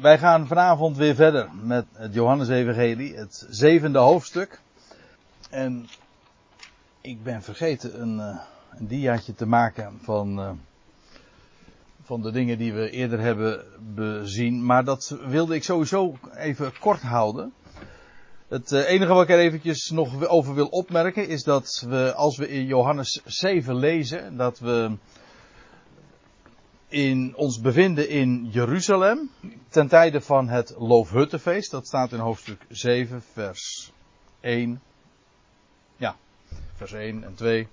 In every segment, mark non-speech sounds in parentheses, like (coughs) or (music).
Wij gaan vanavond weer verder met het Johannes-evangelie, het zevende hoofdstuk. En ik ben vergeten een, uh, een diaatje te maken van, uh, van de dingen die we eerder hebben bezien. Maar dat wilde ik sowieso even kort houden. Het uh, enige wat ik er eventjes nog over wil opmerken is dat we, als we in Johannes 7 lezen, dat we in ons bevinden in Jeruzalem. Ten tijde van het Loofhuttenfeest. Dat staat in hoofdstuk 7, vers 1. Ja, vers 1 en 2.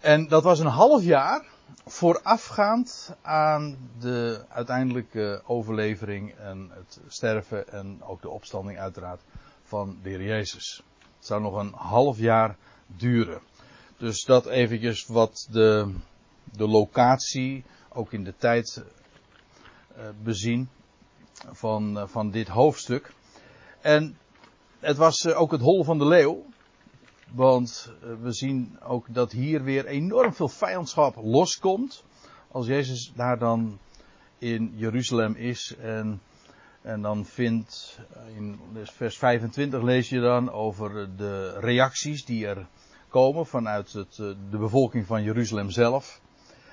En dat was een half jaar voorafgaand aan de uiteindelijke overlevering en het sterven en ook de opstanding uiteraard van de Heer Jezus. Het zou nog een half jaar duren. Dus dat eventjes wat de de locatie, ook in de tijd uh, bezien van, uh, van dit hoofdstuk. En het was uh, ook het hol van de leeuw. Want we zien ook dat hier weer enorm veel vijandschap loskomt. Als Jezus daar dan in Jeruzalem is. En, en dan vindt in vers 25 lees je dan over de reacties die er komen vanuit het, de bevolking van Jeruzalem zelf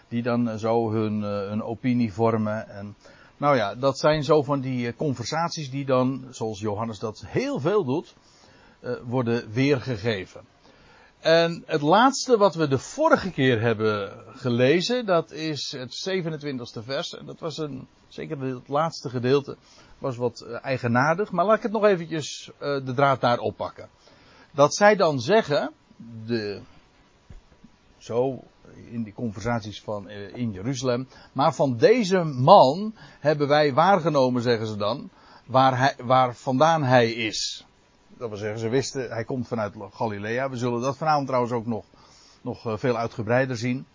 die dan zo hun, eh, hun opinie vormen. En, nou ja, dat zijn zo van die eh, conversaties die dan, zoals Johannes dat heel veel doet, worden weergegeven. En het laatste wat we de vorige keer hebben gelezen, dat is het 27e vers. En dat was een, zeker het laatste gedeelte, was wat eigenaardig. Maar laat ik het nog eventjes de draad daar oppakken. Dat zij dan zeggen, de, zo in die conversaties van uh, in Jeruzalem. Maar van deze man hebben wij waargenomen, zeggen ze dan, waar, hij, waar vandaan hij is. Dat wil zeggen, ze wisten, hij komt vanuit Galilea. We zullen dat vanavond trouwens ook nog, nog uh, veel uitgebreider zien.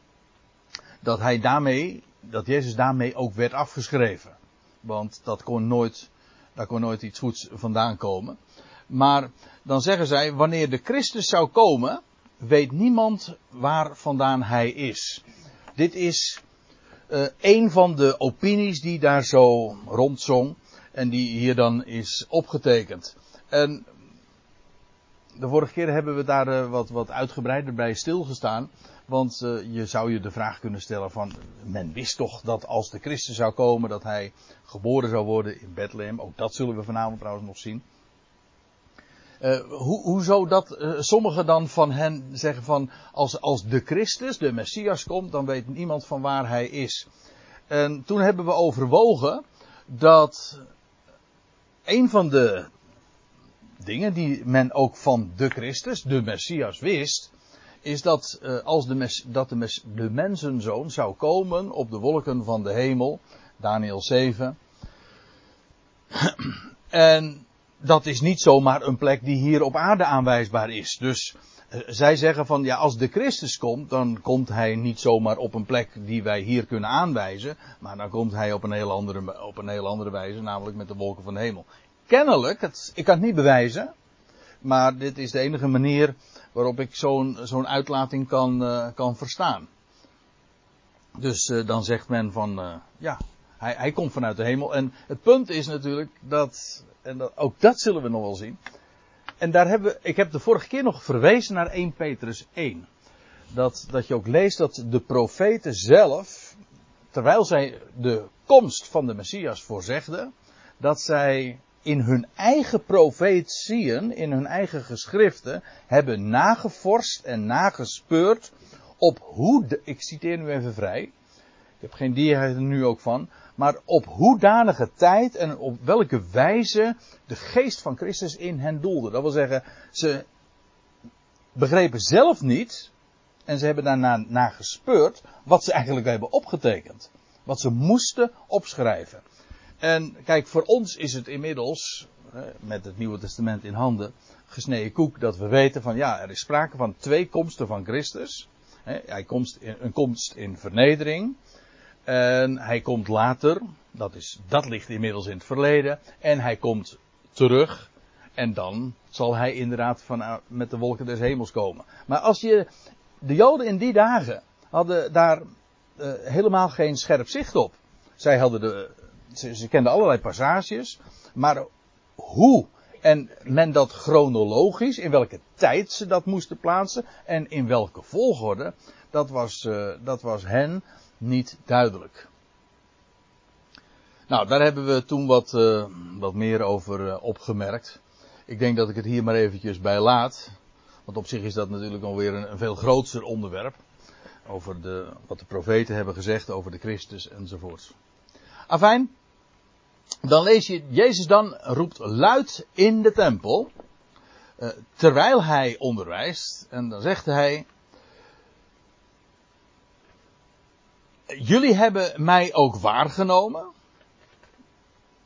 Dat hij daarmee, dat Jezus daarmee ook werd afgeschreven. Want dat kon nooit, daar kon nooit iets goeds vandaan komen. Maar dan zeggen zij, wanneer de Christus zou komen, weet niemand waar vandaan hij is. Dit is uh, een van de opinies die daar zo rondzong en die hier dan is opgetekend. En de vorige keer hebben we daar uh, wat, wat uitgebreider bij stilgestaan. Want uh, je zou je de vraag kunnen stellen van, men wist toch dat als de Christus zou komen, dat hij geboren zou worden in Bethlehem. Ook dat zullen we vanavond trouwens nog zien. Uh, ho hoezo dat uh, sommigen dan van hen zeggen van als, als de Christus, de Messias komt, dan weet niemand van waar hij is. En toen hebben we overwogen dat een van de dingen die men ook van de Christus, de Messias, wist, is dat uh, als de, dat de, de mensenzoon zou komen op de wolken van de hemel, Daniel 7. (clears throat) en dat is niet zomaar een plek die hier op aarde aanwijsbaar is. Dus uh, zij zeggen van ja, als de Christus komt, dan komt hij niet zomaar op een plek die wij hier kunnen aanwijzen, maar dan komt hij op een heel andere, op een heel andere wijze, namelijk met de wolken van de hemel. Kennelijk, het, ik kan het niet bewijzen, maar dit is de enige manier waarop ik zo'n zo'n uitlating kan, uh, kan verstaan. Dus uh, dan zegt men van ja, hij, hij komt vanuit de hemel. En het punt is natuurlijk dat en dat, ook dat zullen we nog wel zien. En daar hebben we, ik heb de vorige keer nog verwezen naar 1 Petrus 1. Dat, dat je ook leest dat de profeten zelf, terwijl zij de komst van de Messias voorzegden, dat zij in hun eigen profetieën, in hun eigen geschriften, hebben nagevorst en nagespeurd op hoe, de, ik citeer nu even vrij, ik heb geen dia er nu ook van, maar op hoedanige tijd en op welke wijze de geest van Christus in hen doelde. Dat wil zeggen, ze begrepen zelf niet, en ze hebben daarna naar gespeurd, wat ze eigenlijk hebben opgetekend. Wat ze moesten opschrijven. En kijk, voor ons is het inmiddels, met het Nieuwe Testament in handen, gesneden koek dat we weten van ja, er is sprake van twee komsten van Christus. Hij komt een komst in vernedering en hij komt later, dat, is, dat ligt inmiddels in het verleden. En hij komt terug. En dan zal hij inderdaad van, met de wolken des hemels komen. Maar als je. De Joden in die dagen hadden daar uh, helemaal geen scherp zicht op. Zij hadden de, ze, kenden allerlei passages, maar hoe en men dat chronologisch, in welke tijd ze dat moesten plaatsen en in welke volgorde, dat was, uh, dat was hen niet duidelijk. Nou, daar hebben we toen wat, uh, wat meer over uh, opgemerkt. Ik denk dat ik het hier maar eventjes bij laat. Want op zich is dat natuurlijk alweer een, een veel grootser onderwerp. Over de, wat de profeten hebben gezegd over de Christus enzovoort. Afijn, dan lees je, Jezus dan roept luid in de tempel. Uh, terwijl hij onderwijst. En dan zegt hij. Jullie hebben mij ook waargenomen.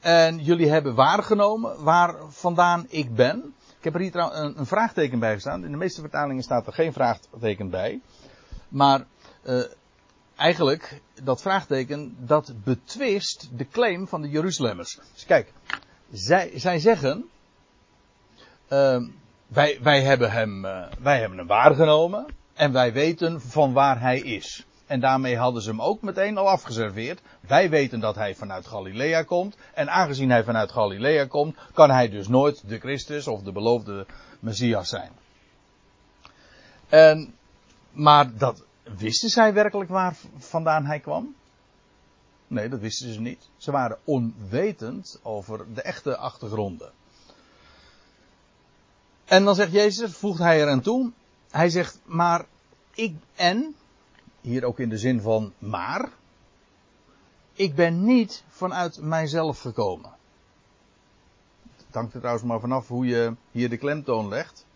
En jullie hebben waargenomen waar vandaan ik ben. Ik heb er hier trouwens een, een, vraagteken bij gestaan. In de meeste vertalingen staat er geen vraagteken bij. Maar uh, eigenlijk, dat vraagteken, dat betwist de claim van de Jeruzalemmers. Dus kijk, zij, zij zeggen, uh, wij, wij, hebben hem, uh, wij hebben hem waargenomen en wij weten van waar hij is. En daarmee hadden ze hem ook meteen al afgeserveerd. Wij weten dat hij vanuit Galilea komt. En aangezien hij vanuit Galilea komt, kan hij dus nooit de Christus of de beloofde Messias zijn. En, maar dat, wisten zij werkelijk waar vandaan hij kwam? Nee, dat wisten ze niet. Ze waren onwetend over de echte achtergronden. En dan zegt Jezus, voegt hij eraan toe. Hij zegt, maar ik en, hier ook in de zin van maar, ik ben niet vanuit mijzelf gekomen. Het hangt er trouwens maar vanaf hoe je hier de klemtoon legt.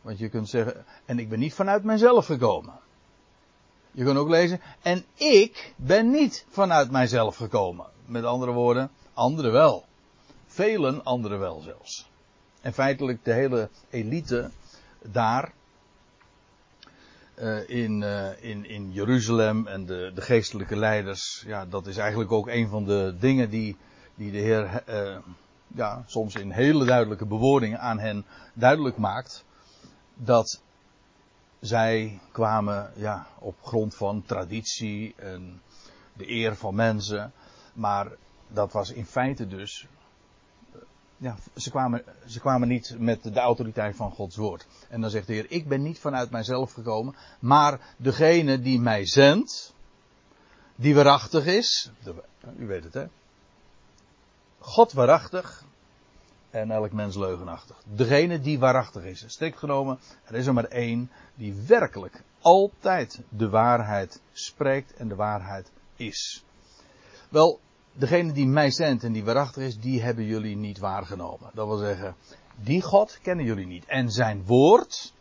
Want je kunt zeggen, en ik ben niet vanuit mijzelf gekomen. Je kunt ook lezen, en ik ben niet vanuit mijzelf gekomen. Met andere woorden, anderen wel. Velen anderen wel zelfs. En feitelijk de hele elite daar uh, in, uh, in, in Jeruzalem en de, de geestelijke leiders. Ja, dat is eigenlijk ook een van de dingen die, die de Heer uh, ja, soms in hele duidelijke bewoordingen aan hen duidelijk maakt. Dat zij kwamen ja, op grond van traditie en de eer van mensen. Maar dat was in feite dus. Ja, ze kwamen, ze kwamen niet met de autoriteit van Gods woord. En dan zegt de Heer: Ik ben niet vanuit mijzelf gekomen, maar degene die mij zendt, die waarachtig is. U weet het hè. God waarachtig, en elk mens leugenachtig. Degene die waarachtig is. Strikt genomen, er is er maar één die werkelijk altijd de waarheid spreekt en de waarheid is. Wel, degene die mij zendt en die waarachtig is, die hebben jullie niet waargenomen. Dat wil zeggen, die God kennen jullie niet. En zijn woord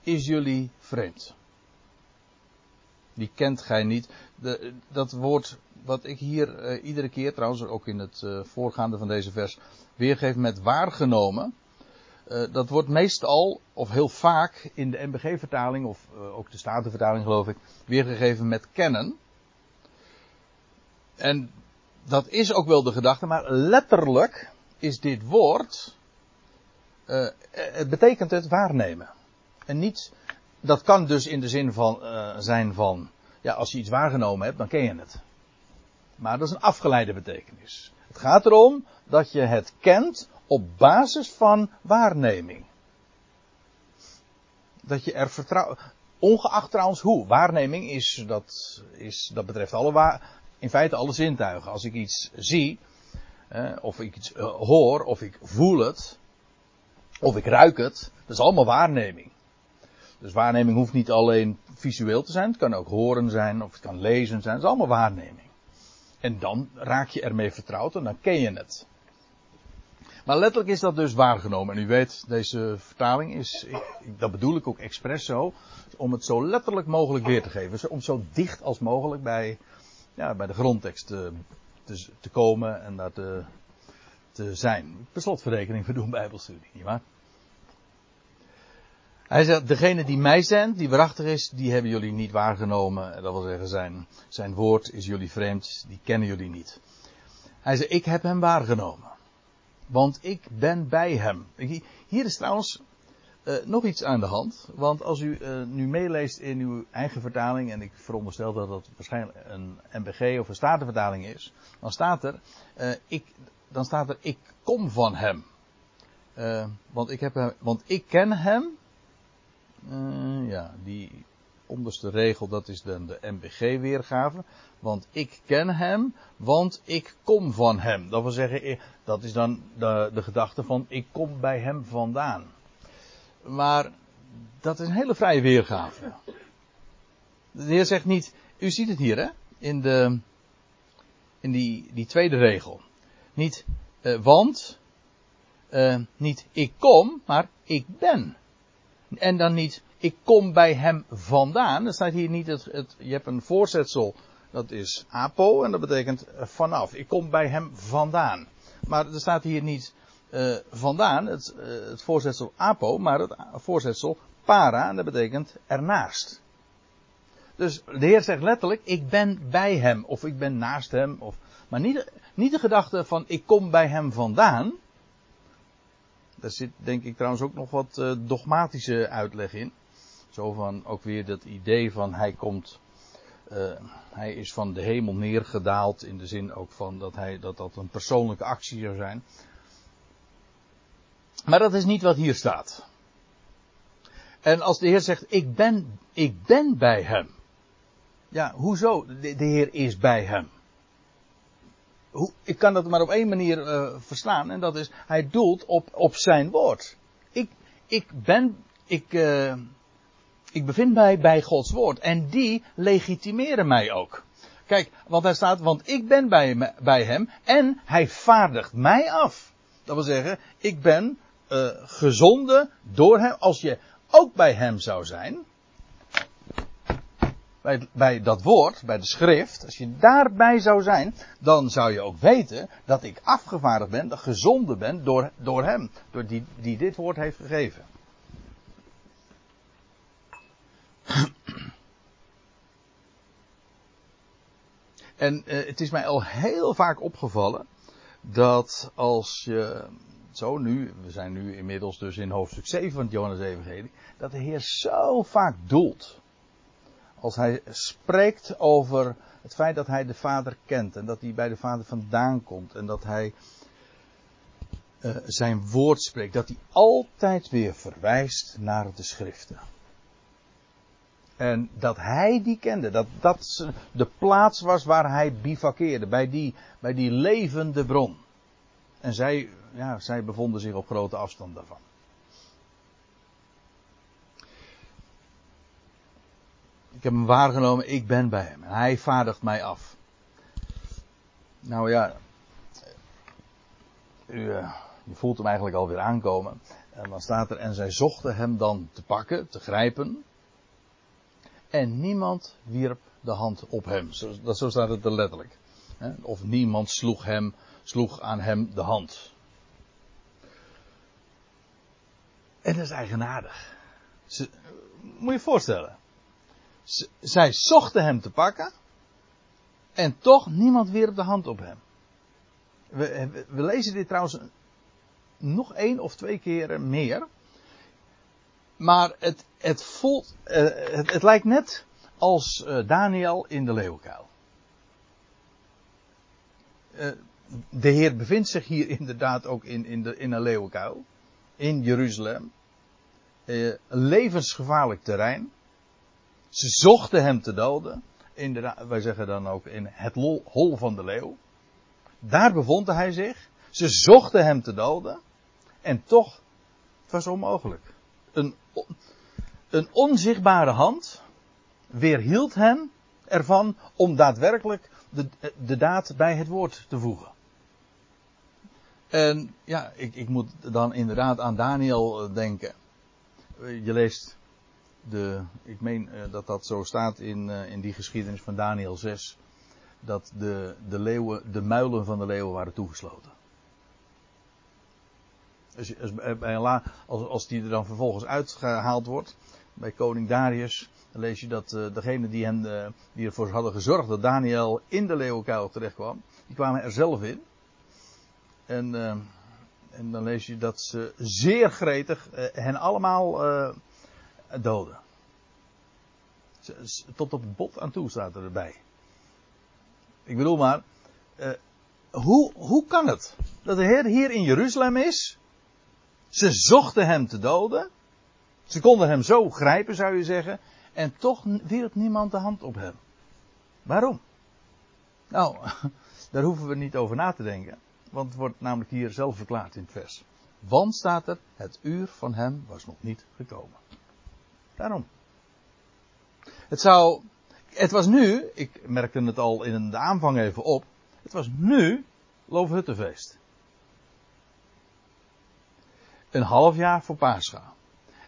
is jullie vreemd. Die kent gij niet. De, dat woord wat ik hier uh, iedere keer, trouwens ook in het uh, voorgaande van deze vers, weergeven met waargenomen. Uh, dat wordt meestal, of heel vaak, in de MBG-vertaling, of ook de Statenvertaling geloof ik, weergegeven met kennen. En dat is ook wel de gedachte, maar letterlijk is dit woord, uh, het betekent het waarnemen. En niet, dat kan dus in de zin van, zijn van, ja, als je iets waargenomen hebt, dan ken je het. Maar dat is een afgeleide betekenis. Het gaat erom dat je het kent op basis van waarneming. Dat je er vertrouwt. Ongeacht trouwens hoe. Waarneming is, dat, is, dat betreft alle waar, in feite alle zintuigen. Als ik iets zie, eh, of ik iets uh, hoor, of ik voel het, of ik ruik het, dat is allemaal waarneming. Dus waarneming hoeft niet alleen visueel te zijn, het kan ook horen zijn, of het kan lezen zijn, het is allemaal waarneming. En dan raak je ermee vertrouwd en dan ken je het. Maar letterlijk is dat dus waargenomen. En u weet, deze vertaling is, dat bedoel ik ook expres zo, om het zo letterlijk mogelijk weer te geven. Om zo dicht als mogelijk bij, ja, bij de grondtekst te, te, te komen en daar te, te zijn. Per slotverrekening, (laughs) we doen bijbelstudie, nietwaar? Hij zegt, degene die mij zendt, die waarachtig is, die hebben jullie niet waargenomen. Dat wil zeggen, zijn, zijn woord is jullie vreemd, die kennen jullie niet. Hij zegt, ik heb hem waargenomen. Want ik ben bij hem. Hier is trouwens, uh, nog iets aan de hand. Want als u uh, nu meeleest in uw eigen vertaling, en ik veronderstel dat dat waarschijnlijk een MBG of een Statenvertaling is, dan staat er, uh, ik, dan staat er, ik kom van hem. want, ik heb want ik ken hem. ja, die onderste regel, dat is dan de MBG-weergave. Want ik ken hem, want ik kom van hem. Dat wil zeggen, dat is dan de, de gedachte van ik kom bij hem vandaan. Maar dat is een hele vrije weergave. De Heer zegt niet, u ziet het hier hè, in, de, in die, die tweede regel. Niet, uh, want, uh, niet ik kom, maar ik ben. En dan niet, ik kom bij hem vandaan. Er staat hier niet het, het je hebt een voorzetsel, dat is apo, en dat betekent vanaf. Ik kom bij hem vandaan. Maar er staat hier niet, uh, vandaan, het, uh, het voorzetsel apo, maar het voorzetsel para, dat betekent ernaast. Dus de Heer zegt letterlijk, ik ben bij hem, of ik ben naast hem, of, maar niet, niet de gedachte van ik kom bij hem vandaan. Daar zit denk ik trouwens ook nog wat uh, dogmatische uitleg in. Zo van ook weer dat idee van hij komt, uh, hij is van de hemel neergedaald in de zin ook van dat hij, dat dat een persoonlijke actie zou zijn. Maar dat is niet wat hier staat. En als de Heer zegt, ik ben, ik ben bij hem. Ja, hoezo? De, Heer is bij hem. Hoe, ik kan dat maar op één manier uh, verstaan. En dat is, hij doelt op, op zijn woord. Ik, ik ben, ik, uh, ik bevind mij bij Gods woord. En die legitimeren mij ook. Kijk, want hij staat, want ik ben bij, bij hem en hij vaardigt mij af. Dat wil zeggen, ik ben uh, gezonden door hem. Als je ook bij hem zou zijn, bij, bij dat woord, bij de schrift, als je daarbij zou zijn, dan zou je ook weten dat ik afgevaardigd ben, dat gezonden ben door, door hem, door die, die dit woord heeft gegeven. En uh, het is mij al heel vaak opgevallen dat als je zo nu, we zijn nu inmiddels dus in hoofdstuk 7 van Johannes Evangelie, dat de Heer zo vaak doelt. Als hij spreekt over het feit dat hij de Vader kent en dat hij bij de Vader vandaan komt en dat hij uh, zijn woord spreekt, dat hij altijd weer verwijst naar de schriften. En dat hij die kende, dat dat de plaats was waar hij bivakkeerde, bij die, bij die levende bron. En zij, ja, zij bevonden zich op grote afstand daarvan. Ik heb hem waargenomen, ik ben bij hem. En hij vaardigt mij af. Nou ja, u, je voelt hem eigenlijk alweer aankomen. En dan staat er, en zij zochten hem dan te pakken, te grijpen. En niemand wierp de hand op hem. Dat, zo staat het er letterlijk. Of niemand sloeg hem sloeg aan hem de hand. En dat is eigenaardig. Ze, moet je je voorstellen. Zij zochten hem te pakken. En toch niemand wierp de hand op hem. We, we lezen dit trouwens nog één of twee keer meer. Maar het, het, voelt, uh, het, het, lijkt net als uh, Daniel in de leeuwenkuil. Uh, de Heer bevindt zich hier (laughs) inderdaad ook in, in, de, in een leeuwenkuil. In Jeruzalem. Eh, levensgevaarlijk terrein. Ze zochten hem te doden. Inderdaad, wij zeggen dan ook in het hol van de leeuw. Daar bevond hij zich. Ze zochten hem te doden. En toch, het was onmogelijk. Een, een onzichtbare hand weerhield hem ervan om daadwerkelijk de, de daad bij het woord te voegen. En ja, ik, ik moet dan inderdaad aan Daniel eh, denken. Eh, je leest de, ik meen uh, dat dat zo staat in, in die geschiedenis van Daniel 6. Dat de, de leeuwen, de muilen van de leeuwen waren toegesloten. Als, als, als, die er dan vervolgens uitgehaald wordt, bij koning Darius, dan lees je dat uh, degene die, hen, die ervoor hadden gezorgd dat Daniel in de leeuwenkuil terecht kwam, die kwamen er zelf in. En, uh, En dan lees je dat ze zeer gretig uh, hen allemaal uh, doden. Tot op het bot aan toe staat er erbij. Ik bedoel maar, hoe, hoe kan het dat de Heer hier in Jeruzalem is? Ze zochten hem te doden. Ze konden hem zo grijpen, zou je zeggen. En toch wierp niemand de hand op hem. Waarom? Nou, (laughs) daar hoeven we niet over na te denken. Want het wordt namelijk hier zelf verklaard in het vers. Want staat er, het uur van hem was nog niet gekomen. Daarom. Het zou, het was nu, ik merkte het al in de aanvang even op, het was nu Loofhuttenfeest. Een half jaar voor Pascha.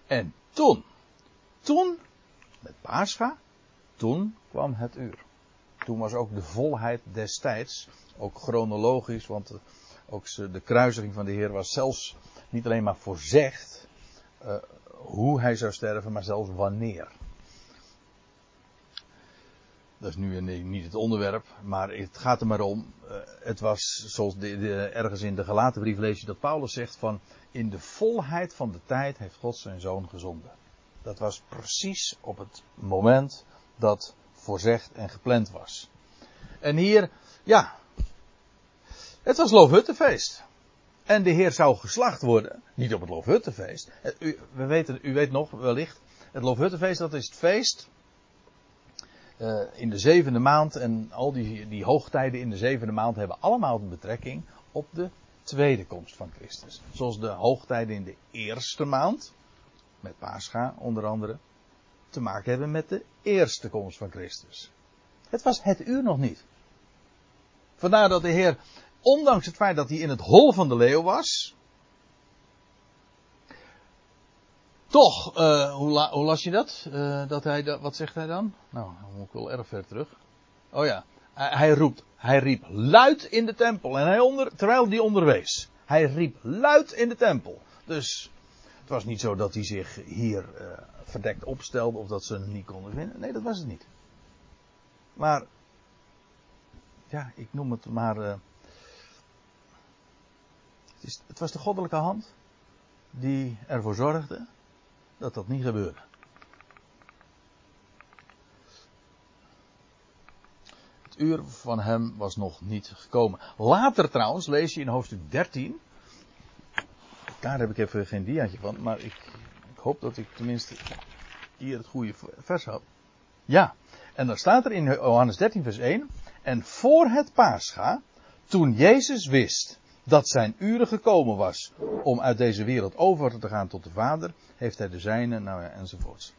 En toen, toen, met Pascha, toen kwam het uur. Toen was ook de volheid des tijds, ook chronologisch, want ook de kruisiging van de Heer was zelfs niet alleen maar voorzegd uh, hoe hij zou sterven, maar zelfs wanneer. Dat is nu niet het onderwerp, maar het gaat er maar om. Het was, zoals de, de, ergens in de gelaten brief lees je dat Paulus zegt van, in de volheid van de tijd heeft God zijn zoon gezonden. Dat was precies op het moment dat voorzegd en gepland was. En hier, ja, het was Loofhuttenfeest. En de Heer zou geslacht worden, niet op het Loofhuttenfeest. U, we weten, u weet nog wellicht, het Loofhuttenfeest dat is het feest uh, in de zevende maand en al die, die hoogtijden in de zevende maand hebben allemaal een betrekking op de tweede komst van Christus. Zoals de hoogtijden in de eerste maand, met Pascha onder andere, te maken hebben met de eerste komst van Christus. Het was het uur nog niet. Vandaar dat de Heer, ondanks het feit dat hij in het hol van de leeuw was, toch, uh, hoe, la, hoe, las je dat? Uh, dat hij? Wat zegt hij dan? Nou, dan moet ik wel erg ver terug. Oh ja, hij, hij roept, hij riep luid in de tempel en hij onder, terwijl hij onderwees. Hij riep luid in de tempel. Dus het was niet zo dat hij zich hier uh, verdekt opstelde of dat ze hem niet konden vinden. Nee, dat was het niet. Maar, ja, ik noem het maar. Het, was de goddelijke hand die ervoor zorgde dat dat niet gebeurde. Het uur van hem was nog niet gekomen. Later trouwens lees je in hoofdstuk 13. Daar heb ik even geen diaatje van, maar ik, ik hoop dat ik tenminste hier het goede vers had. Ja, en dan staat er in Johannes 13 vers 1. En voor het paascha, toen Jezus wist dat zijn uren gekomen was om uit deze wereld over te gaan tot de Vader, heeft hij de zijne, nou ja, enzovoorts.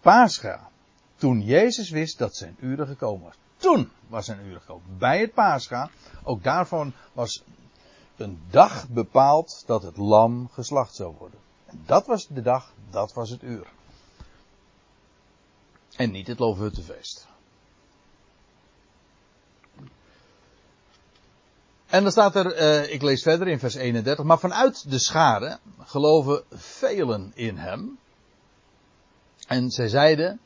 Pascha. Toen Jezus wist dat zijn uren gekomen was. Toen was zijn uren gekomen. Bij het Pascha. Ook daarvan was een dag bepaald dat het lam geslacht zou worden. En dat was de dag, dat was het uur. En niet het Loofhuttenfeest. En dan staat er, uh, ik lees verder in vers 31, maar vanuit de schade geloven velen in hem. En zij zeiden,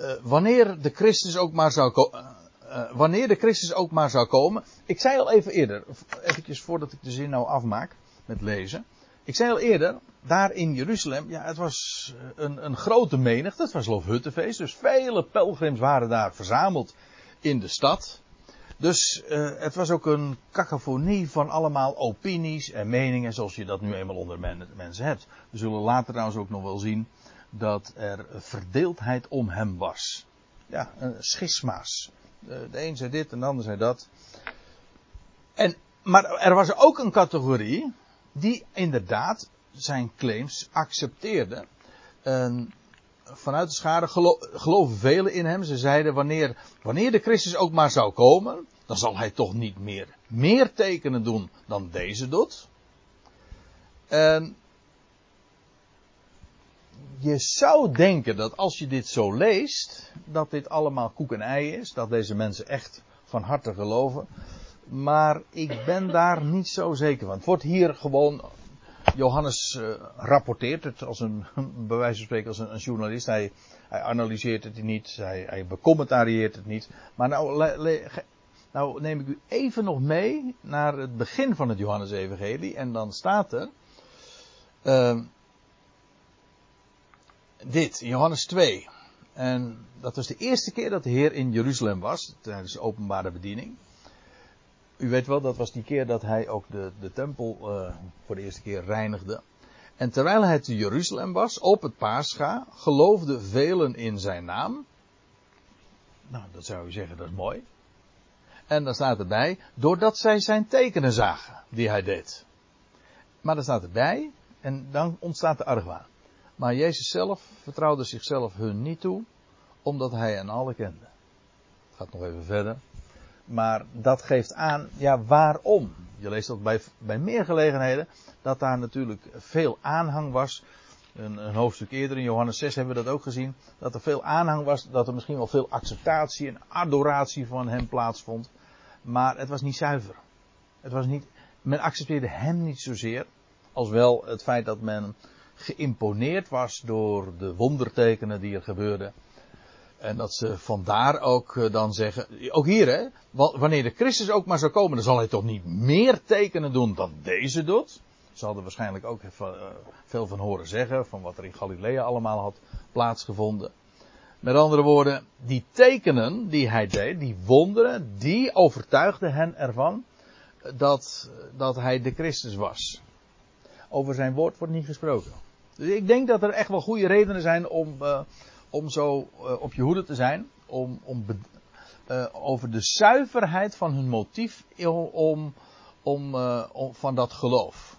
uh, wanneer de Christus ook maar zou komen, uh, wanneer de Christus ook maar zou komen. Ik zei al even eerder, eventjes voordat ik de zin nou afmaak met lezen. Ik zei al eerder, daar in Jeruzalem, ja, het was een, een grote menigte, het was Loofhuttenfeest, dus vele pelgrims waren daar verzameld in de stad. Dus uh, het was ook een cacophonie van allemaal opinies en meningen zoals je dat nu eenmaal onder men, mensen hebt. We zullen later trouwens ook nog wel zien dat er verdeeldheid om hem was. Ja, schisma's. De, de een zei dit en de ander zei dat. En, maar er was ook een categorie die inderdaad zijn claims accepteerde. Vanuit de schade gelo geloven velen in hem. Ze zeiden wanneer, wanneer de Christus ook maar zou komen, dan zal hij toch niet meer, meer tekenen doen dan deze doet. En je zou denken dat als je dit zo leest, dat dit allemaal koek en ei is, dat deze mensen echt van harte geloven. Maar ik ben daar niet zo zeker van. Het wordt hier gewoon Johannes uh, rapporteert het als een, (laughs) bij wijze van spreken als een, journalist. Hij, analyseert het niet, hij, becommentarieert het niet. Maar nou, Nou neem ik u even nog mee naar het begin van het Johannes-evangelie. En dan staat er... Uh, dit, Johannes 2. En dat was de eerste keer dat de Heer in Jeruzalem was, tijdens de openbare bediening. U weet wel, dat was die keer dat hij ook de, de tempel uh, voor de eerste keer reinigde. En terwijl hij te Jeruzalem was, op het Pascha, geloofden velen in zijn naam. Nou, dat zou u zeggen, dat is mooi. En dan staat erbij, doordat zij zijn tekenen zagen, die hij deed. Maar dan staat erbij, en dan ontstaat de argwaan. Maar Jezus zelf vertrouwde zichzelf hun niet toe, omdat hij hen alle kende. Het gaat nog even verder. Maar dat geeft aan, ja, waarom? Je leest dat bij, bij meer gelegenheden, dat daar natuurlijk veel aanhang was. Een, een, hoofdstuk eerder in Johannes 6 hebben we dat ook gezien. Dat er veel aanhang was, dat er misschien wel veel acceptatie en adoratie van hem plaatsvond. Maar het was niet zuiver. Het was niet, men accepteerde hem niet zozeer, als wel het feit dat men geïmponeerd was door de wondertekenen die er gebeurden. En dat ze vandaar ook eh, dan zeggen, ook hier hè, wanneer de Christus ook maar zou komen, dan zal hij toch niet meer tekenen doen dan deze doet. Ze hadden waarschijnlijk ook eh, veel van horen zeggen, van wat er in Galilea allemaal had plaatsgevonden. Met andere woorden, die tekenen die hij deed, die wonderen, die overtuigden hen ervan dat, dat hij de Christus was. Over zijn woord wordt niet gesproken. Dus ik denk dat er echt wel goede redenen zijn om, uh, om zo uh, op je hoede te zijn. Om, om uh, over de zuiverheid van hun motief om, om, om van dat geloof.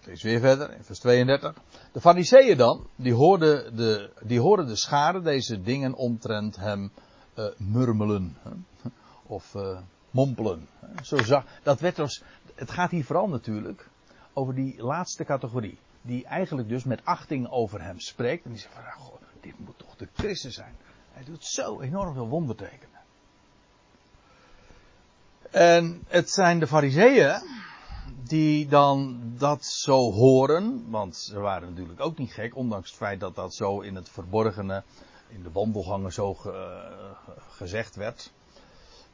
Ik lees weer verder in vers 32. De fariseeën dan, die hoorden de, die hoorden de schade deze dingen omtrent hem murmelen. Of mompelen. Zo zag, dat werd dus, het gaat hier vooral natuurlijk over die laatste categorie. Die eigenlijk dus met achting over hem spreekt. En die zegt van, nou, goh, dit moet toch de Christus zijn. Hij doet zo enorm veel wondertekenen. En het zijn de fariseeën die dan dat zo horen. Want ze waren natuurlijk ook niet gek. Ondanks het feit dat dat zo in het verborgene, in de wandelgangen zo ge, gezegd werd.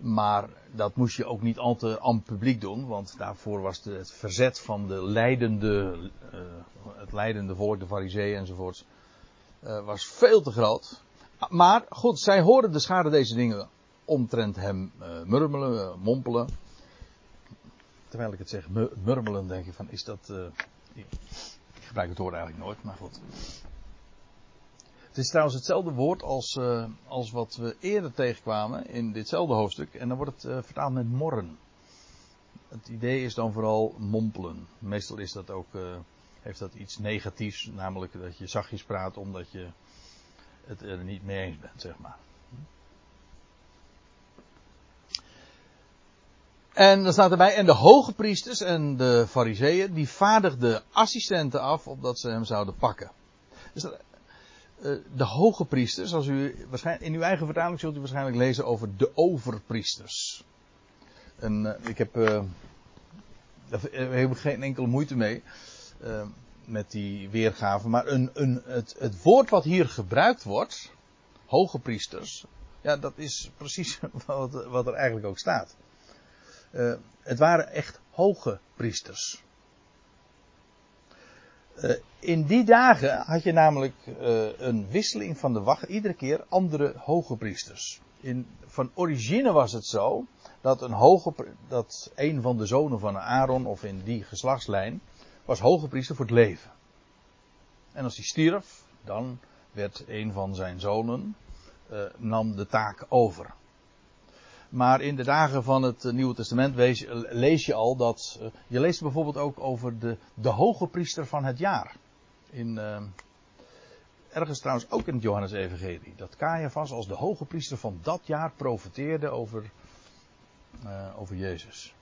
Maar dat moest je ook niet al te aan publiek doen, want daarvoor was het verzet van de leidende, uh, het leidende volk, de fariseeën enzovoorts, uh, was veel te groot. Maar goed, zij horen de schade deze dingen omtrent hem uh, murmelen, mompelen. Terwijl ik het zeg murmelen, denk je van, is dat... ik gebruik het woord eigenlijk nooit, maar goed. Het is trouwens hetzelfde woord als, uh, als wat we eerder tegenkwamen in ditzelfde hoofdstuk. En dan wordt het uh, vertaald met morren. Het idee is dan vooral mompelen. Meestal is dat ook, uh, heeft dat iets negatiefs. Namelijk dat je zachtjes praat omdat je het er niet mee eens bent, zeg maar. En dan staat erbij, en de hoge priesters en de fariseeën, die vaardigden assistenten af opdat ze hem zouden pakken. Dus eh, de hoge priesters, als u in uw eigen vertaling zult u waarschijnlijk lezen over de overpriesters. En uh, ik heb, uh, heb ik geen enkele moeite mee met die weergave, maar een, een, het, het woord wat hier gebruikt wordt, hoge priesters, ja, dat is precies (laughs) wat, wat er eigenlijk ook staat. het waren echt hoge priesters. Uh, in die dagen had je namelijk uh, een wisseling van de wacht, iedere keer andere hoge priesters. In, van origine was het zo dat een, hoge, dat een van de zonen van Aaron, of in die geslachtslijn, was hoge priester voor het leven. En als hij stierf, dan werd een van zijn zonen, uh, nam de taak over. Maar in de dagen van het Nieuwe Testament lees je al dat. Eh, je leest bijvoorbeeld ook over de, de hoge priester van het jaar. In, ergens trouwens ook in het Johannes-evangelie. Dat Caiaphas als de hoge priester van dat jaar profeteerde over, over Jezus.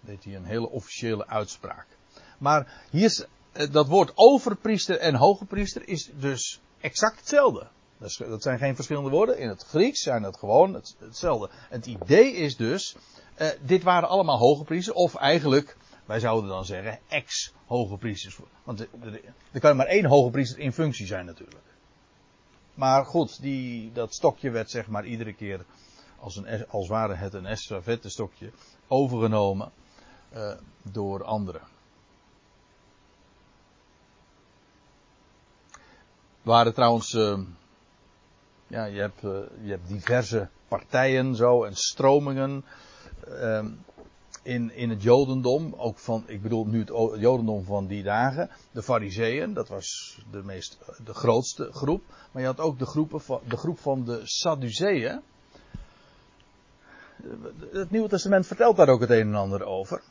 Deed hij een hele officiële uitspraak. Maar hier, dat woord overpriester en hoge priester is dus exact hetzelfde. Dat, zijn geen verschillende woorden. In het Grieks zijn dat gewoon het, hetzelfde. Het idee is dus, uh, dit waren allemaal hoge priesters, of eigenlijk, wij zouden dan zeggen, ex-hoge priesters. Want er, kan maar één hoge priester in functie zijn natuurlijk. maar goed, die, dat stokje werd zeg maar iedere keer als, een, als ware het een estafette stokje overgenomen uh, door anderen. waren trouwens, uh, ja, je hebt, uh, je hebt diverse partijen zo en stromingen uh, in, in het Jodendom. Ook van, ik bedoel nu het Jodendom van die dagen. De Fariseeën, dat was de, meest, de grootste groep. Maar je had ook de, groepen van, de groep van de Sadduceeën. Het Nieuwe Testament vertelt daar ook het een en ander over.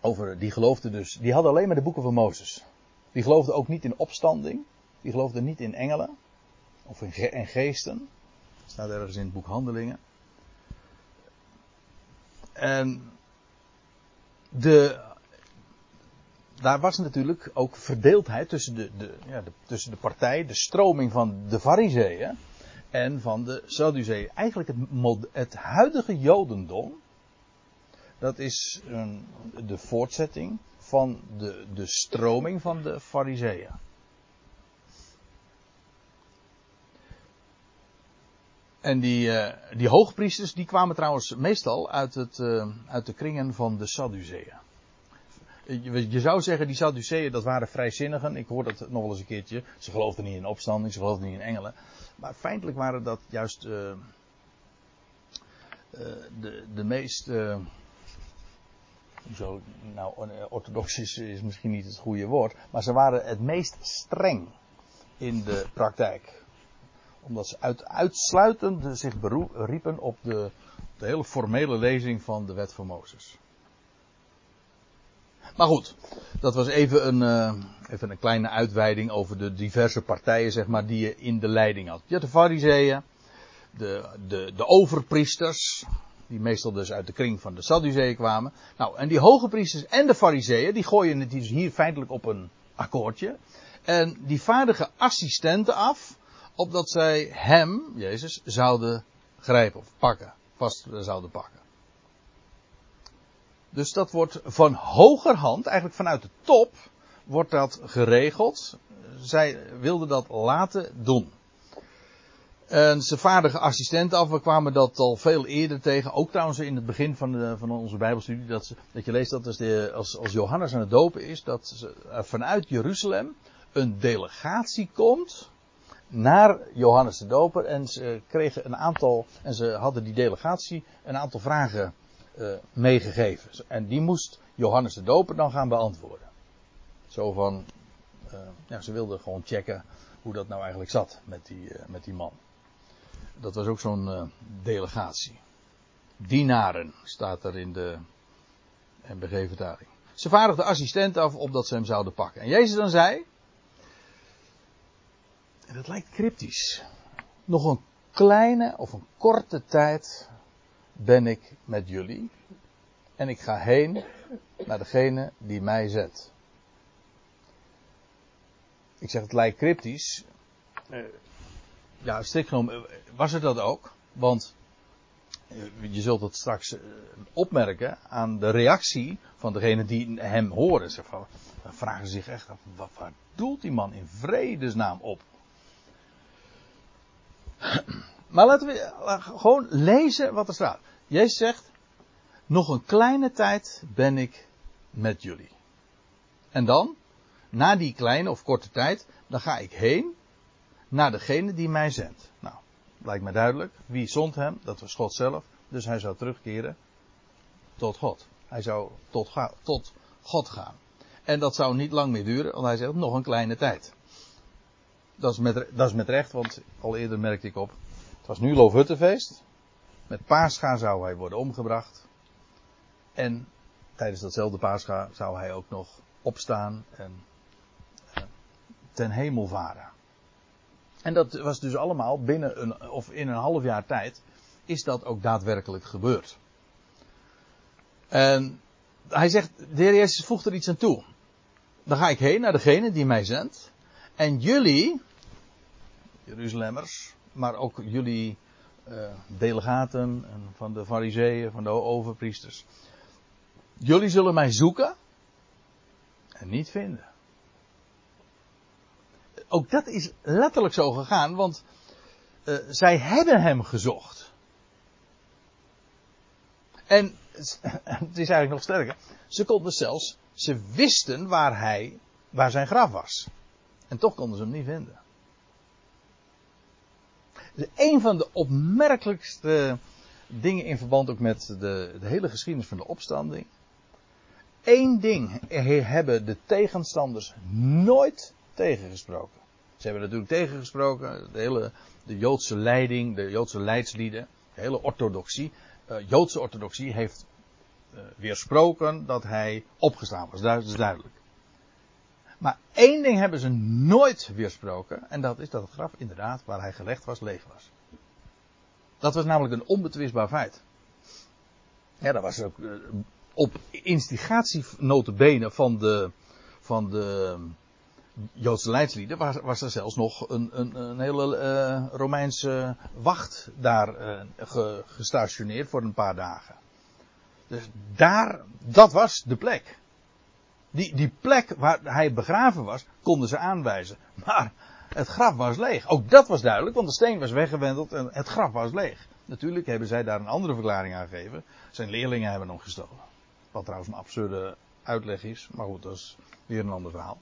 Over, die geloofden dus, die hadden alleen maar de boeken van Mozes. Die geloofden ook niet in opstanding. Die geloofden niet in engelen. Of in, ge in geesten. Staat ergens in het boek Handelingen. En de, daar was natuurlijk ook verdeeldheid tussen de, de, ja, de, tussen de partij, de stroming van de Fariseeën en van de Sadduceeën. Eigenlijk het, het huidige Jodendom, dat is de voortzetting van de, de stroming van de Fariseeën. En die, uh, die hoogpriesters die kwamen trouwens meestal uit, het, uh, uit de kringen van de Sadduceeën. Je, zou zeggen, die Sadduceeën dat waren vrijzinnigen. Ik hoor dat nog wel eens een keertje. Ze geloofden niet in opstanding, ze geloofden niet in engelen. Maar feitelijk waren dat juist uh, de, de meest. Zo, nou, orthodox is, is misschien niet het goede woord. Maar ze waren het meest streng in de praktijk omdat ze uit, uitsluitend zich beriepen op de, de hele formele lezing van de wet van Mozes. Maar goed, dat was even een, uh, even een kleine uitweiding over de diverse partijen zeg maar, die je in de leiding had. Je had de fariseeën, de, de, de overpriesters, die meestal dus uit de kring van de Sadduceeën kwamen. Nou, en die hoge priesters en de fariseeën, die gooien het hier feitelijk op een akkoordje. En die vaardigen assistenten af opdat zij hem, Jezus, zouden grijpen of pakken, vast zouden pakken. Dus dat wordt van hogerhand, eigenlijk vanuit de top, wordt dat geregeld. Zij wilden dat laten doen. En ze vaardigen assistenten af. We kwamen dat al veel eerder tegen. Ook trouwens in het begin van, de, van onze Bijbelstudie. Dat, ze, dat je leest dat als, de, als, als Johannes aan het dopen is. Dat ze, vanuit Jeruzalem een delegatie komt naar Johannes de Doper en ze kregen een aantal, en ze hadden die delegatie een aantal vragen uh, meegegeven. En die moest Johannes de Doper dan gaan beantwoorden. Zo van, uh, ja, ze wilden gewoon checken hoe dat nou eigenlijk zat met die, uh, met die man. Dat was ook zo'n delegatie. Dienaren staat er in de MBG-vertaling. Ze vaardigden assistenten af opdat ze hem zouden pakken. En Jezus dan zei, en dat lijkt cryptisch. Nog een kleine of een korte tijd ben ik met jullie. En ik ga heen naar degene die mij zet. Ik zeg het lijkt cryptisch. Ja, strikt genomen was het dat ook. Want je zult het straks eh, opmerken aan de reactie van degene die hem horen. Ze vragen zich echt af, wat, waar doelt die man in vredesnaam op? (clears throat) Maar laten we gewoon lezen wat er staat. Jezus zegt, nog een kleine tijd ben ik met jullie. En dan, na die kleine of korte tijd, dan ga ik heen naar degene die mij zendt. Nou, lijkt me duidelijk. Wie zond hem? Dat was God zelf. Dus hij zou terugkeren tot God. Hij zou tot, tot God gaan. En dat zou niet lang meer duren, want hij zegt nog een kleine tijd. Dat is, met, met recht, want al eerder merkte ik op. Het was nu Loofhuttenfeest. Met paascha zou hij worden omgebracht. En tijdens datzelfde paascha zou hij ook nog opstaan en eh, ten hemel varen. En dat was dus allemaal binnen een, of in een half jaar tijd, is dat ook daadwerkelijk gebeurd. En hij zegt, de heer Jezus voegt er iets aan toe. Dan ga ik heen naar degene die mij zendt. En jullie, Jeruzalemmers, maar ook jullie uh, delegaten van de fariseeën, van de overpriesters. Jullie zullen mij zoeken en niet vinden. ook dat is letterlijk zo gegaan, want uh, zij hebben hem gezocht. En (laughs) het is eigenlijk nog sterker. Ze konden zelfs, ze wisten waar hij, waar zijn graf was. En toch konden ze hem niet vinden. Dus een van de opmerkelijkste dingen in verband ook met de, de hele geschiedenis van de opstanding. Eén ding hebben de tegenstanders nooit tegengesproken. Ze hebben natuurlijk tegengesproken, de hele de Joodse leiding, de Joodse leidslieden, de hele orthodoxie. Uh, Joodse orthodoxie heeft uh, weersproken dat hij opgestaan was. Dat is duidelijk. Maar één ding hebben ze nooit weersproken. En dat is dat het graf inderdaad waar hij gelegd was leeg was. Dat was namelijk een onbetwistbaar feit. Ja, dat was ook uh, op instigatie notabene van de, van de Joodse leidslieden was, was er zelfs nog een, een, een hele uh, Romeinse wacht daar ge, gestationeerd voor een paar dagen. Dus daar, dat was de plek. Die, die plek waar hij begraven was, konden ze aanwijzen. Maar het graf was leeg. Ook dat was duidelijk, want de steen was weggewendeld en het graf was leeg. Natuurlijk hebben zij daar een andere verklaring aan gegeven. Zijn leerlingen hebben hem gestolen. Wat trouwens een absurde uitleg is, maar goed, dat is weer een ander verhaal.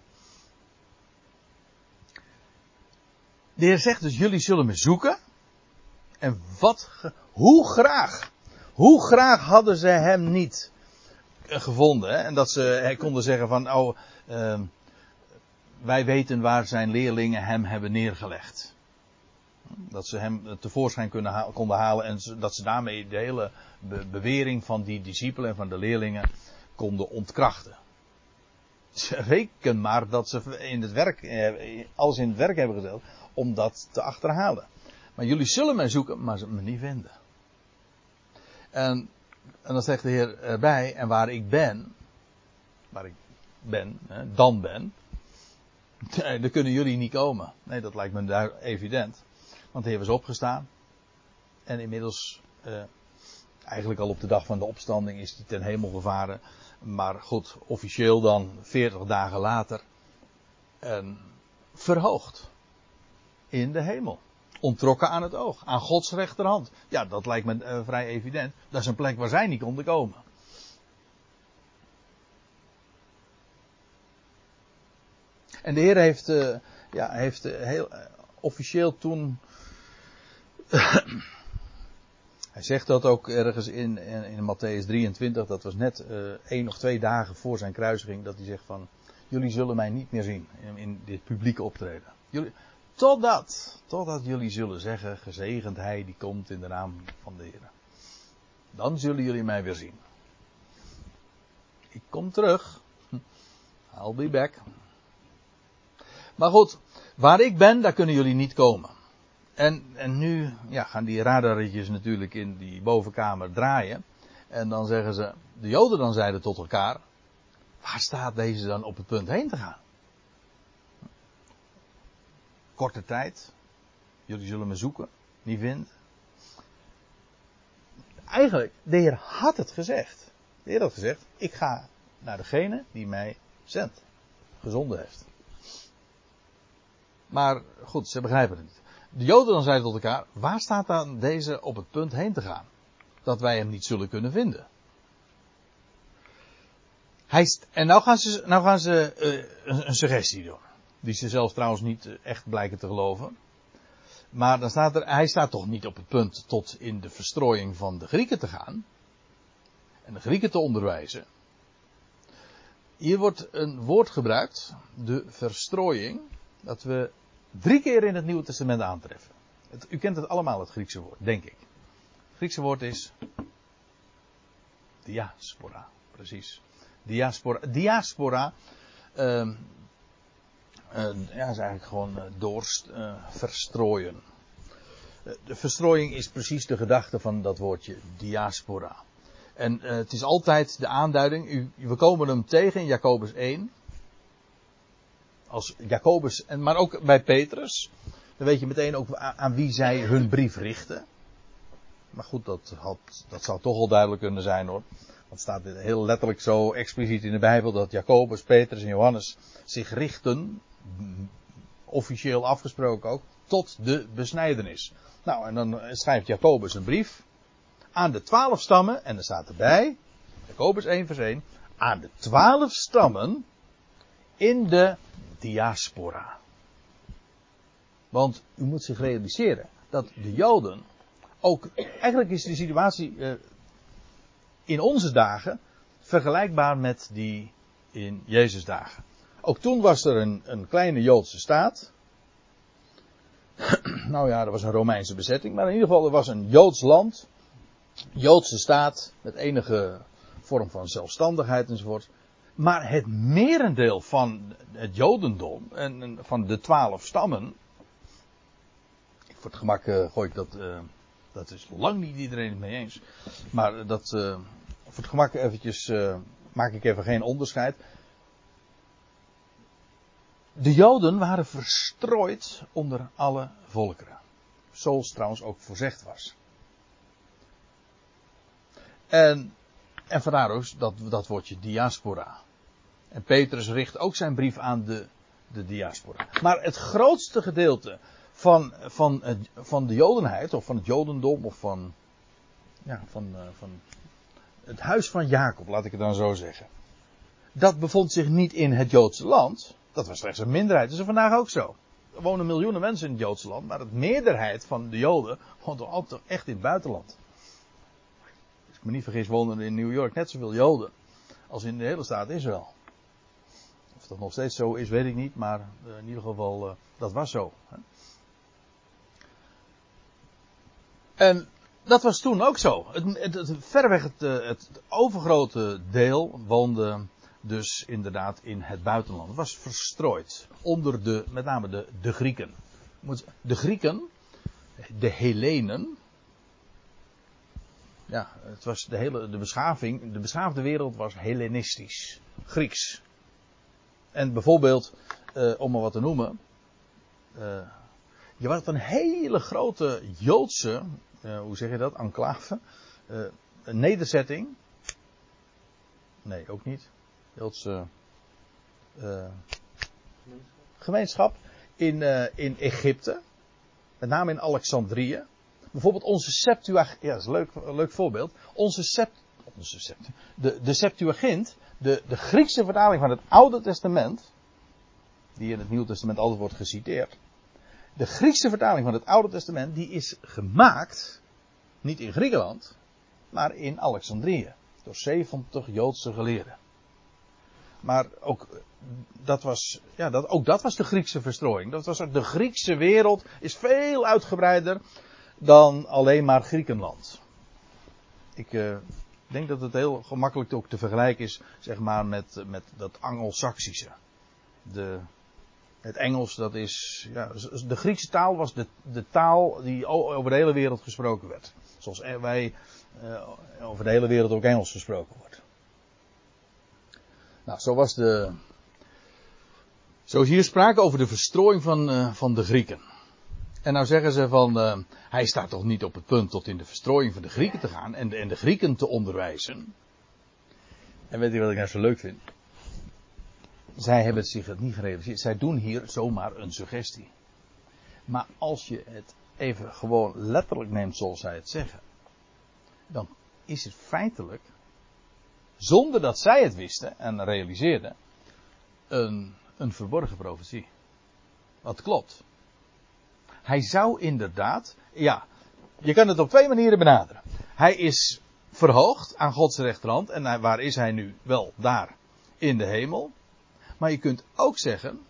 De Heer zegt dus, jullie zullen me zoeken. En wat, hoe graag, hoe graag hadden ze hem niet gevonden. Hè? En dat ze konden zeggen van, oh, uh, wij weten waar zijn leerlingen hem hebben neergelegd. Dat ze hem tevoorschijn kunnen ha konden halen en dat ze daarmee de hele be bewering van die discipelen en van de leerlingen konden ontkrachten. Reken maar dat ze in het werk, eh, alles in het werk hebben gezet om dat te achterhalen. Maar jullie zullen mij zoeken, maar ze me niet vinden. En, en dan zegt de Heer erbij, en waar ik ben, waar ik ben, hè, dan ben, (laughs) dan kunnen jullie niet komen. Nee, dat lijkt me evident. Want de Heer was opgestaan. En inmiddels, eh, eigenlijk al op de dag van de opstanding, is hij ten hemel gevaren. Maar goed, officieel dan 40 dagen later. En verhoogd in de hemel. Ontrokken aan het oog, aan Gods rechterhand. Ja, dat lijkt me uh, vrij evident. Dat is een plek waar zij niet konden komen. En de Heer heeft, uh, ja, heeft uh, heel officieel toen. (clears throat) hij zegt dat ook ergens in, in, in Matthäus 23, dat was net één of twee dagen voor zijn kruisiging, dat hij zegt van, jullie zullen mij niet meer zien in, in dit publieke optreden. Jullie, Totdat, totdat jullie zullen zeggen, gezegend hij die komt in de naam van de Heer. Dan zullen jullie mij weer zien. Ik kom terug. I'll be back. Maar goed, waar ik ben, daar kunnen jullie niet komen. En, en nu ja, gaan die radarretjes natuurlijk in die bovenkamer draaien. En dan zeggen ze, de Joden dan zeiden tot elkaar, waar staat deze dan op het punt heen te gaan? Korte tijd. Jullie zullen me zoeken, niet vinden. Eigenlijk, de Heer had het gezegd. De Heer had gezegd, ik ga naar degene die mij zendt, gezonden heeft. Maar goed, ze begrijpen het niet. De Joden dan zeiden tot elkaar, waar staat dan deze op het punt heen te gaan? Dat wij hem niet zullen kunnen vinden. Hij, en nou gaan ze, nou gaan ze uh, een suggestie doen. Die ze zelf trouwens niet eh, echt blijken te geloven. Maar dan staat er, hij staat toch niet op het punt tot in de verstrooiing van de Grieken te gaan. En de Grieken te onderwijzen. Hier wordt een woord gebruikt, de verstrooiing, dat we drie keer in het Nieuwe Testament aantreffen. U kent het allemaal, het Griekse woord, denk ik. Het Griekse woord is diaspora, precies. Diaspora, diaspora uh, ja, is eigenlijk gewoon uh, doorst, uh, verstrooien. de verstrooiing is precies de gedachte van dat woordje diaspora. En het is altijd de aanduiding, we komen hem tegen in Jacobus 1. Als Jacobus, en, maar ook bij Petrus. Dan weet je meteen ook aan, aan wie zij hun brief richten. Maar goed, dat, had, dat zou toch al duidelijk kunnen zijn hoor. Want staat heel letterlijk zo expliciet in de Bijbel dat Jacobus, Petrus en Johannes zich richten officieel afgesproken ook, tot de besnijdenis. Nou, en dan schrijft Jacobus een brief aan de twaalf stammen, en er staat erbij, Jacobus 1 vers 1, aan de twaalf stammen in de diaspora. Want u moet zich realiseren dat de Joden ook, eigenlijk is de situatie uh, in onze dagen vergelijkbaar met die in Jezus dagen. Ook toen was er een, een kleine Joodse staat. (clears throat) nou ja, er was een Romeinse bezetting, maar in ieder geval er was een Joods land, Joodse staat met enige vorm van zelfstandigheid enzovoort. Maar het merendeel van het Jodendom en van de twaalf stammen. Voor het gemak uh, gooi ik dat. Uh, dat is lang niet iedereen het mee eens. Maar dat. Uh, voor het gemak eventjes. maak ik even geen onderscheid. De Joden waren verstrooid onder alle volkeren. Zoals trouwens ook voorzegd was. En, en vandaar ook dat, dat woordje diaspora. En Petrus richt ook zijn brief aan de, de diaspora. Maar het grootste gedeelte van, van, van de Jodenheid, of van het Jodendom, of van, ja, van, uh, van het huis van Jacob, laat ik het dan zo zeggen. Dat bevond zich niet in het Joodse land. Dat was slechts een minderheid. Dat is vandaag ook zo. Er wonen miljoenen mensen in het Joodse land, maar de meerderheid van de Joden woont toch altijd echt in het buitenland. Als ik me niet vergis, wonen in New York net zoveel Joden als in de hele staat Israël. Of dat nog steeds zo is, weet ik niet, maar uh, in ieder geval, uh, dat was zo. En dat was toen ook zo. Het verreweg het, eh, het, overgrote deel woonde dus inderdaad in het buitenland. Het was verstrooid onder de, met name de, de Grieken. De Grieken, de Hellenen. Ja, het was de hele, de beschaving, de beschaafde wereld was Hellenistisch. Grieks. En bijvoorbeeld, uh, om maar wat te noemen. Uh, je had een hele grote Joodse, uh, hoe zeg je dat, enclave. een nederzetting. Nee, ook niet. Joodse gemeenschap in, in Egypte. Met name in Alexandrië. Bijvoorbeeld onze Septuagint. Ja, dat is een leuk, leuk voorbeeld. Onze Sept, onze de, de Septuagint de, de Griekse vertaling van het Oude Testament, die in het Nieuwe Testament altijd wordt geciteerd, de Griekse vertaling van het Oude Testament, die is gemaakt, niet in Griekenland, maar in Alexandrië, door 70 Joodse geleerden. Maar ook dat was, ja, dat, ook dat was de Griekse verstrooiing. Dat was, de Griekse wereld is veel uitgebreider dan alleen maar Griekenland. Ik, ik denk dat het heel gemakkelijk ook te vergelijken is, zeg maar, met, met dat Angelsaksische. De, het Engels, dat is, ja, de Griekse taal was de, de taal die over de hele wereld gesproken werd. Zoals wij uh, over de hele wereld ook Engels gesproken wordt. Nou, zo was de, zo is hier sprake over de verstrooiing van, uh, van de Grieken. En nou zeggen ze van, uh, hij staat toch niet op het punt tot in de verstrooiing van de Grieken te gaan en en de Grieken te onderwijzen. En weet je wat ik nou zo leuk vind? Zij hebben zich het niet gerealiseerd. Zij doen hier zomaar een suggestie. Maar als je het even gewoon letterlijk neemt zoals zij het zeggen, dan is het feitelijk, zonder dat zij het wisten en realiseerden, een, een verborgen profetie. Wat klopt. Hij zou inderdaad, ja, je kan het op twee manieren benaderen. Hij is verhoogd aan Gods rechterhand. En waar is hij nu? Wel, daar, in de hemel. Maar je kunt ook zeggen,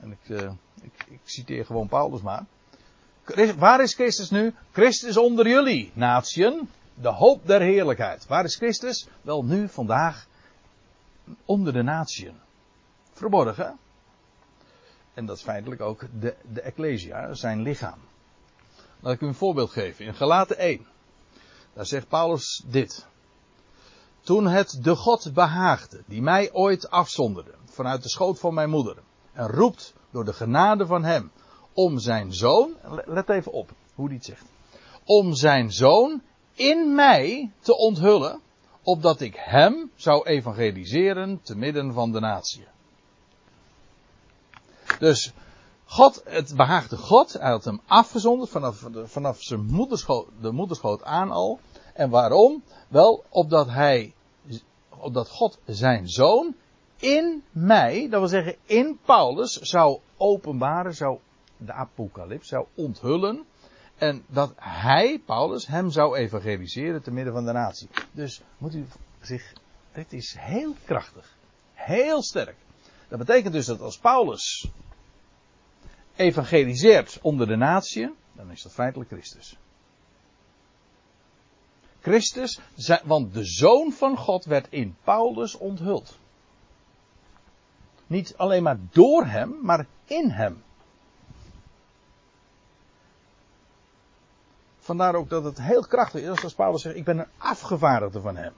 en ik, uh, ik, ik citeer gewoon Paulus maar. Waar is Christus nu? Christus onder jullie, natieën. De hoop der heerlijkheid. Waar is Christus? Wel nu, vandaag, onder de natieën. Verborgen. En dat is feitelijk ook de, de Ecclesia, zijn lichaam. Laat ik u een voorbeeld geven. In Galaten 1. Daar zegt Paulus dit. Toen het de God behaagde, die mij ooit afzonderde, vanuit de schoot van mijn moeder, en roept door de genade van hem, om zijn zoon, let even op hoe hij het zegt, om zijn zoon in mij te onthullen, opdat ik hem zou evangeliseren te midden van de natie. Dus God, het behaagde God, hij had hem afgezonderd vanaf, de, vanaf zijn moederschoot, de aan al. En waarom? Wel, opdat hij, opdat God zijn zoon in mij, dat wil zeggen in Paulus, zou openbaren, zou de apocalyps, zou onthullen. En dat hij, Paulus, hem zou evangeliseren te midden van de natie. Dus moet u zich, dit is heel krachtig. Heel sterk. Dat betekent dus dat als Paulus evangeliseert onder de natie, dan is dat feitelijk Christus. Christus, want de Zoon van God werd in Paulus onthuld. Niet alleen maar door hem, maar in hem. Vandaar ook dat het heel krachtig is als Paulus zegt: Ik ben een afgevaardigde van hem.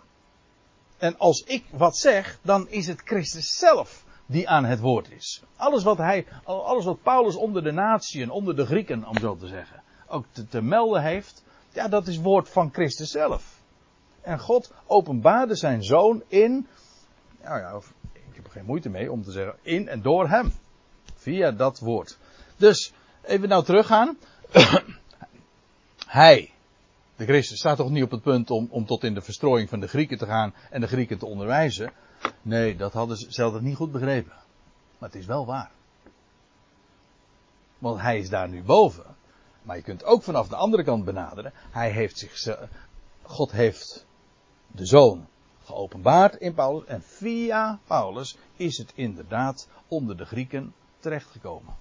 En als ik wat zeg, dan is het Christus zelf die aan het woord is. Alles wat hij, alles wat Paulus onder de natieën, onder de Grieken, om zo te zeggen, ook te, melden heeft, ja, dat is woord van Christus zelf. En God openbaarde zijn zoon in, nou ja, ik heb er geen moeite mee om te zeggen, in en door hem. Via dat woord. Dus, even nou teruggaan. (coughs) hij, de Christus, staat toch niet op het punt om, om tot in de verstrooiing van de Grieken te gaan en de Grieken te onderwijzen. Nee, dat hadden ze zelf niet goed begrepen. Maar het is wel waar. Want hij is daar nu boven. Maar je kunt ook vanaf de andere kant benaderen. Hij heeft zich, God heeft de zoon geopenbaard in Paulus. En via Paulus is het inderdaad onder de Grieken terechtgekomen.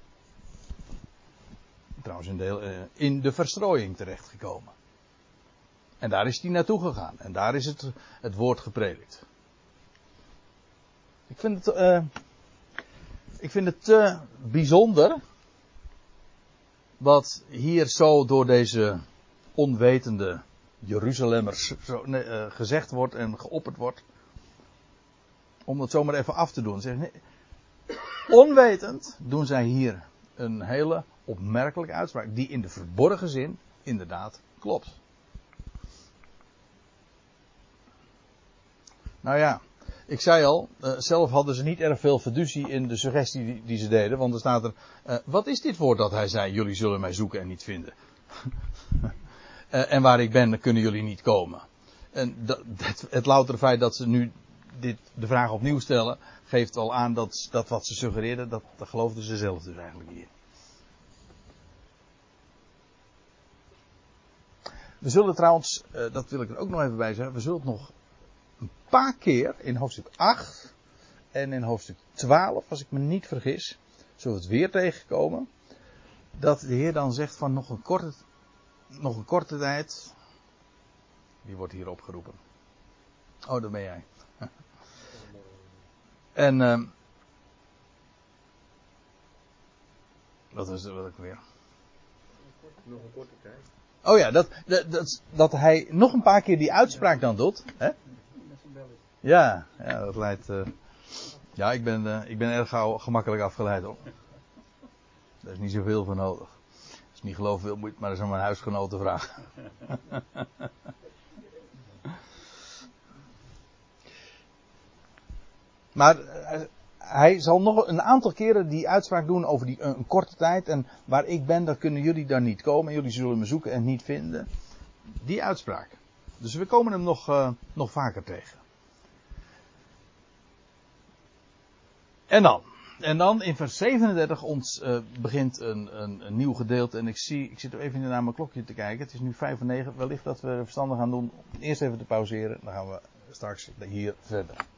Trouwens in de, eh, in de verstrooiing terechtgekomen. En daar is hij naartoe gegaan. En daar is het, het woord gepredikt. Ik vind het, uh, ik vind het te bijzonder. Wat hier zo door deze onwetende Jeruzalemmers zo, uh, gezegd wordt en geopperd wordt. Om dat zomaar even af te doen. Nee, onwetend doen zij hier een hele opmerkelijke uitspraak. Die in de verborgen zin inderdaad klopt. Nou ja, ik zei al, uh, zelf hadden ze niet erg veel fiducie in de suggestie die, die ze deden. Want er staat er, uh, wat is dit woord dat hij zei, jullie zullen mij zoeken en niet vinden. uh, (laughs) en waar ik ben, kunnen jullie niet komen. En dat, het, het loutere feit dat ze nu dit, de vraag opnieuw stellen, geeft al aan dat, dat wat ze suggereerden, dat, geloofden ze zelf dus eigenlijk hier. We zullen trouwens, dat wil ik er ook nog even bij zeggen, we zullen het nog een paar keer in hoofdstuk 8 en in hoofdstuk 12, als ik me niet vergis, zullen het weer tegenkomen. Dat de Heer dan zegt van nog een korte, nog een korte tijd. Die wordt hier opgeroepen. Oh, dat ben jij. En. Uh, wat is wat ik weer? Nog een korte tijd. Oh ja, dat, dat, dat, dat hij nog een paar keer die uitspraak dan doet. Hè? Ja, ja, dat leidt. Uh, ja, ik ben, uh, ik ben erg gauw gemakkelijk afgeleid hoor. Daar is niet zoveel voor nodig. Als je niet geloof wil, moet je maar eens aan mijn huisgenoten vragen. (laughs) maar uh, hij zal nog een aantal keren die uitspraak doen over die, een korte tijd. En waar ik ben, daar kunnen jullie dan niet komen. Jullie zullen me zoeken en niet vinden. Die uitspraak. Dus we komen hem nog, nog vaker tegen. En dan. En dan in vers 37 ons uh, begint een, een, nieuw gedeelte. En ik zie, ik zit er even naar mijn klokje te kijken. Het is nu 5 en 9. Wellicht dat we verstandig gaan doen. Eerst even te pauzeren. Dan gaan we straks hier verder.